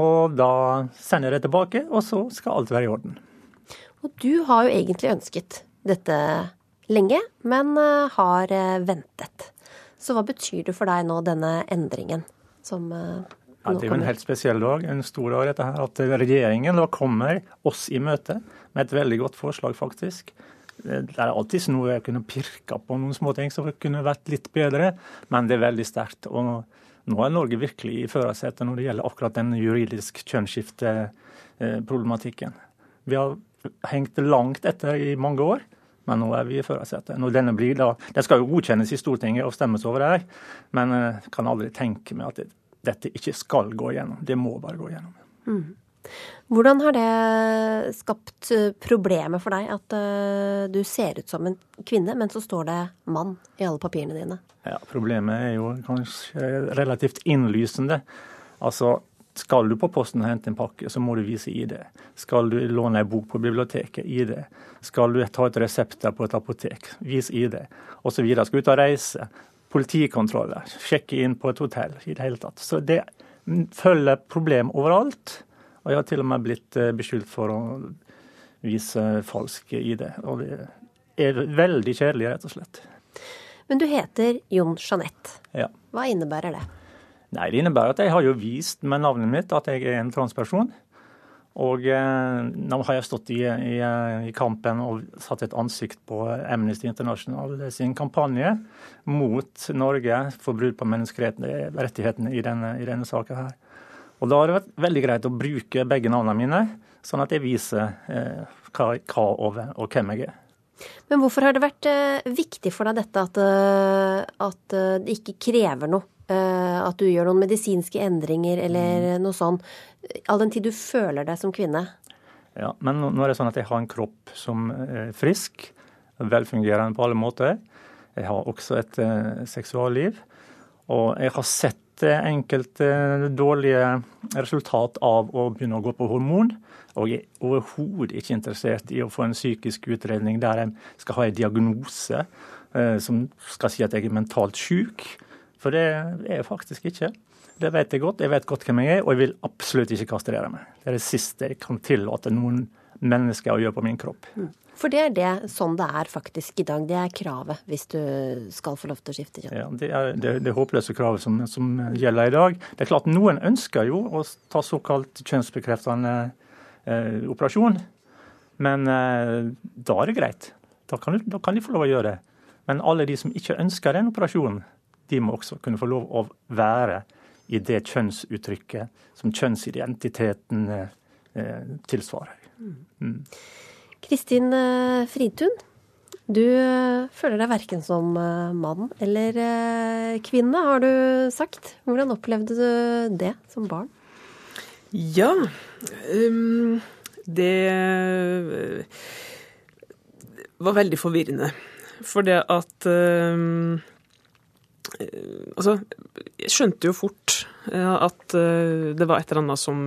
Og da sender jeg det tilbake, og så skal alt være i orden. Og du har jo egentlig ønsket dette lenge, men eh, har eh, ventet. Så hva betyr det for deg nå, denne endringen som eh, Ja, det er jo en helt spesiell dag, en stor dag, dette her. At regjeringen da kommer oss i møte med et veldig godt forslag, faktisk. Det er alltid noe jeg kunne pirka på noen småting som kunne vært litt bedre, men det er veldig sterkt. Og nå er Norge virkelig i førersetet når det gjelder akkurat den juridisk kjønnsskifteproblematikken. Vi har hengt langt etter i mange år, men nå er vi i førersetet. Når denne blir da, Den skal jo godkjennes i Stortinget og stemmes over her, men jeg kan aldri tenke meg at det, dette ikke skal gå gjennom. Det må bare gå gjennom. Mm. Hvordan har det skapt problemet problemer for deg at uh, du ser ut som en kvinne, men så står det mann i alle papirene dine? Ja, Problemet er jo kanskje relativt innlysende. Altså, Skal du på posten og hente en pakke, så må du vise ID. Skal du låne en bok på biblioteket, ID. Skal du ta et resepter på et apotek, vis ID. Osv. Skal du ut og reise, politikontroller, sjekke inn på et hotell. i det hele tatt. Så det følger problem overalt. Og jeg har til og med blitt eh, beskyldt for å vise falsk ID. Og det er veldig kjedelig, rett og slett. Men du heter Jon Jeanette. Ja. Hva innebærer det? Nei, Det innebærer at jeg har jo vist med navnet mitt at jeg er en transperson. Og eh, nå har jeg stått i, i, i kampen og satt et ansikt på Amnesty International sin kampanje mot Norge for brudd på menneskerettighetene i denne, denne saken her. Og da har det vært veldig greit å bruke begge navnene mine, sånn at jeg viser eh, hva, hva og, og hvem jeg er. Men hvorfor har det vært eh, viktig for deg dette at, eh, at eh, det ikke krever noe? Eh, at du gjør noen medisinske endringer eller noe sånn, all den tid du føler deg som kvinne? Ja, Men nå er det sånn at jeg har en kropp som er frisk, velfungerende på alle måter. Jeg har også et eh, seksualliv. Og jeg har sett eh, enkelte dårlige resultat av å begynne å gå på hormon. Og jeg er overhodet ikke interessert i å få en psykisk utredning der jeg skal ha en diagnose eh, som skal si at jeg er mentalt syk. For det er jeg faktisk ikke. Det vet jeg godt. Jeg vet godt hvem jeg er, og jeg vil absolutt ikke kastrere meg. Det er det siste jeg kan tillate noen mennesker å gjøre på min kropp. For det er det sånn det er faktisk i dag. Det er kravet hvis du skal få lov til å skifte kjønn. Ja, det er det, det håpløse kravet som, som gjelder i dag. Det er klart Noen ønsker jo å ta såkalt kjønnsbekreftende eh, operasjon, men eh, da er det greit. Da kan, da kan de få lov å gjøre det. Men alle de som ikke ønsker den operasjonen, de må også kunne få lov å være i det kjønnsuttrykket som kjønnsidentiteten eh, tilsvarer. Mm. Kristin mm. Fridtun, du eh, føler deg verken som eh, mann eller eh, kvinne, har du sagt. Hvordan opplevde du det som barn? Ja. Um, Det eh, var veldig forvirrende. For det at um, Altså, jeg skjønte jo fort at det var et eller annet som,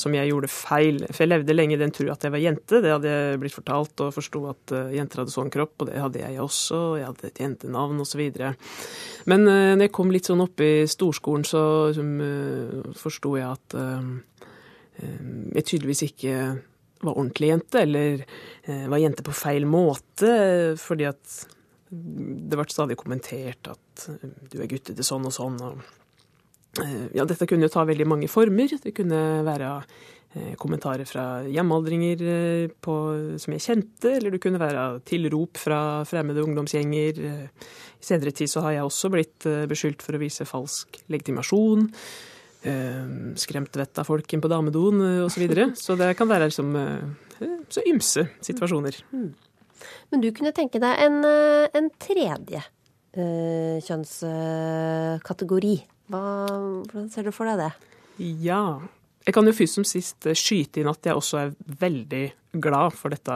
som, jeg gjorde feil. For jeg levde lenge i den tro at jeg var jente. Det hadde jeg blitt fortalt, og forsto at jenter hadde sånn kropp, og det hadde jeg også. og Jeg hadde et jentenavn osv. Men når jeg kom litt sånn opp i storskolen, så liksom, forsto jeg at jeg tydeligvis ikke var ordentlig jente, eller var jente på feil måte, fordi at det ble stadig kommentert at du er guttete sånn og sånn. Og ja, dette kunne jo ta veldig mange former. Det kunne være kommentarer fra hjemmealdringer som jeg kjente, eller det kunne være tilrop fra fremmede ungdomsgjenger. I senere tid så har jeg også blitt beskyldt for å vise falsk legitimasjon. Skremt vettet av folk inn på damedoen osv. Så, videre. så det kan være liksom så ymse situasjoner. Men du kunne tenke deg en, en tredje uh, kjønnskategori. Hva, hvordan ser du for deg det? Ja. Jeg kan jo først som sist skyte inn at jeg også er veldig glad for dette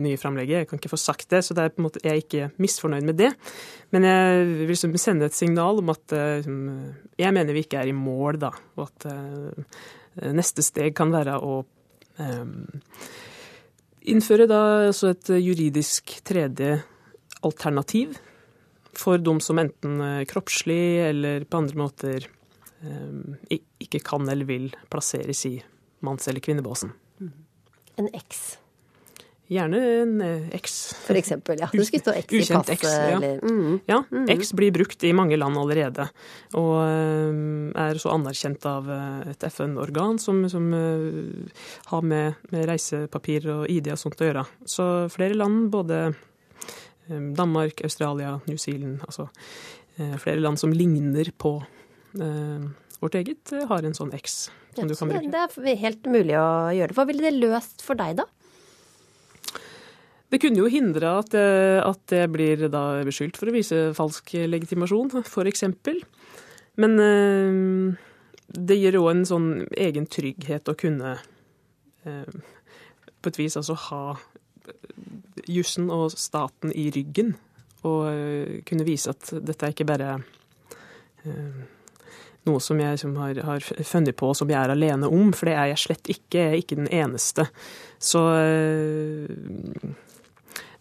nye framlegget. Jeg kan ikke få sagt det, så det er på en måte, jeg er ikke misfornøyd med det. Men jeg vil liksom sende et signal om at uh, jeg mener vi ikke er i mål, da. Og at neste steg kan være å um, innføre da altså et juridisk tredje alternativ for de som enten kroppslig eller på andre måter um, ikke kan eller vil plasseres i manns- eller kvinnebåsen. En X. Gjerne en X. For eksempel, ja. Du skulle stå X i Ukjent passet. X, ja. Eller, mm. ja. Mm. X blir brukt i mange land allerede, og um, er så anerkjent av et FN-organ som, som har med, med, reisepapir og ID og sånt å gjøre. Så flere land, både Danmark, Australia, New Zealand, altså flere land som ligner på vårt eget, har en sånn X som Ja, du kan bruke. det er helt mulig å gjøre. det. Hva ville det løst for deg, da? Det kunne jo hindre at, eh, at jeg blir beskyldt for å vise falsk legitimasjon, f.eks. Men eh, det gir òg en sånn egen trygghet å kunne eh, på et vis altså ha jussen og staten i ryggen. Og kunne vise at dette er ikke bare noe som jeg som har, har funnet på som jeg er alene om, for det er jeg slett ikke. Jeg er ikke den eneste. Så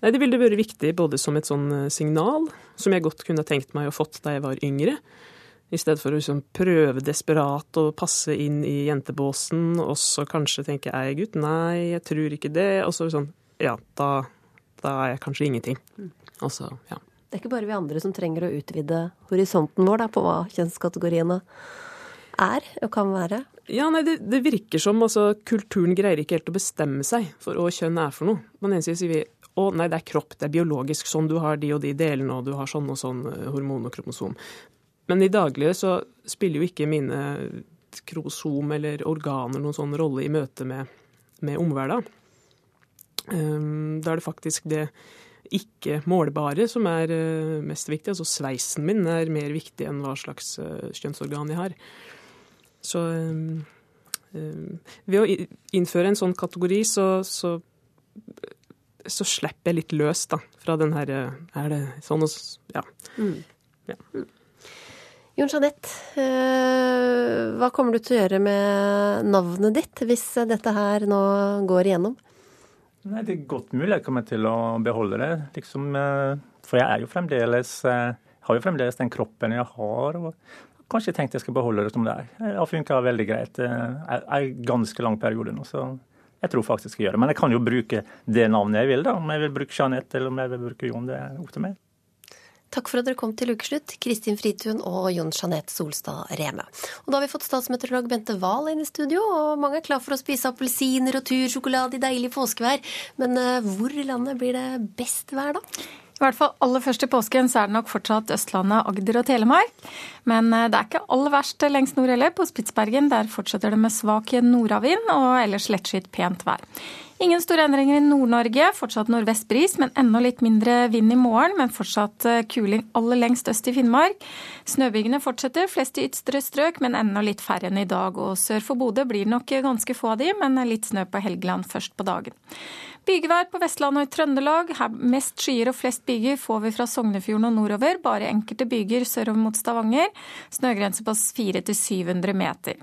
Nei, det ville vært viktig både som et sånn eh, signal, som jeg godt kunne tenkt meg å fått da jeg var yngre. I stedet for å liksom prøve desperat å passe inn i jentebåsen, og så kanskje tenke er jeg gutt? Nei, jeg tror ikke det. Og så sånn Ja, da, da er jeg kanskje ingenting. Og så, ja. Det er ikke bare vi andre som trenger å utvide horisonten vår da, på hva kjønnskategoriene er og kan være. Ja, nei, det, det virker som altså, kulturen greier ikke helt å bestemme seg for hva kjønn er for noe. På den ene siden sier vi å nei, det er kropp, det er biologisk, sånn du har de og de delene, og du har sånn og sånn eh, hormon og kromosom. Men i daglige så spiller jo ikke mine kromosom eller organer noen sånn rolle i møte med, med omverdenen. Um, da er det faktisk det ikke målbare som er uh, mest viktig. Altså sveisen min er mer viktig enn hva slags uh, kjønnsorgan jeg har. Så um, um, ved å innføre en sånn kategori, så, så, så slipper jeg litt løs da, fra den her uh, Er det sånn og Ja. Mm. ja. Jon Jeanette, eh, hva kommer du til å gjøre med navnet ditt hvis dette her nå går igjennom? Nei, Det er godt mulig jeg kommer til å beholde det. Liksom, eh, for jeg er jo fremdeles, eh, har jo fremdeles den kroppen jeg har. og Kanskje jeg tenkte jeg skal beholde det som det er. Det har funka veldig greit Det er en ganske lang periode nå. så jeg tror faktisk jeg gjør det. Men jeg kan jo bruke det navnet jeg vil. da, Om jeg vil bruke Jeanette eller om jeg vil bruke Jon. Det er opp til meg. Takk for at dere kom til ukeslutt, Kristin Fritun og Jon Jeanette Solstad Reme. Og da har vi fått statsmeteorolog Bente Wahl inn i studio, og mange er klar for å spise appelsiner og tursjokolade i deilig påskevær. Men eh, hvor i landet blir det best vær, da? I hvert fall aller først i påsken så er det nok fortsatt Østlandet, Agder og Telemark. Men eh, det er ikke aller verst lengst nord heller. På Spitsbergen der fortsetter det med svak nordavind og ellers lettskyet pent vær. Ingen store endringer i Nord-Norge. Fortsatt nordvest bris, men enda litt mindre vind i morgen. Men fortsatt eh, kuling aller lengst øst i Finnmark. Snøbygene fortsetter, flest i ytre strøk, men enda litt færre enn i dag. Og sør for Bodø blir nok ganske få av de, men litt snø på Helgeland først på dagen. Bygevær på Vestlandet og i Trøndelag. Her mest skyer og flest byger får vi fra Sognefjorden og nordover. Bare enkelte byger sørover mot Stavanger. Snøgrense på 400-700 meter.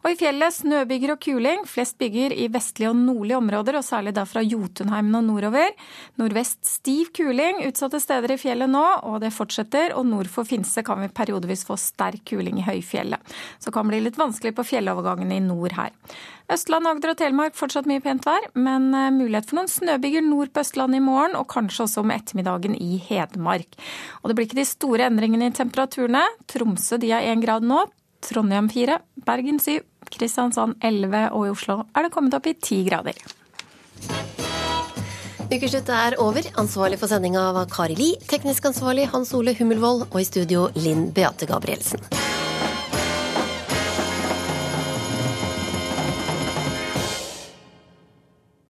Og i fjellet snøbyger og kuling. Flest byger i vestlige og nordlige områder, og særlig da fra Jotunheimen og nordover. Nordvest stiv kuling utsatte steder i fjellet nå, og det fortsetter. Og nord for Finse kan vi periodevis få sterk kuling i høyfjellet. Så kan det bli litt vanskelig på fjellovergangene i nord her. Østland, Agder og Telemark fortsatt mye pent vær, men eh, mulighet for noen snøbyger nord på Østlandet i morgen, og kanskje også om ettermiddagen i Hedmark. Og det blir ikke de store endringene i temperaturene. Tromsø de har én grad nå, Trondheim fire, Bergen syv, Kristiansand elleve, og i Oslo er det kommet opp i ti grader. Ukeslutt er over. Ansvarlig for sendinga var Kari Li. Teknisk ansvarlig Hans Ole Hummelvold. Og i studio Linn Beate Gabrielsen.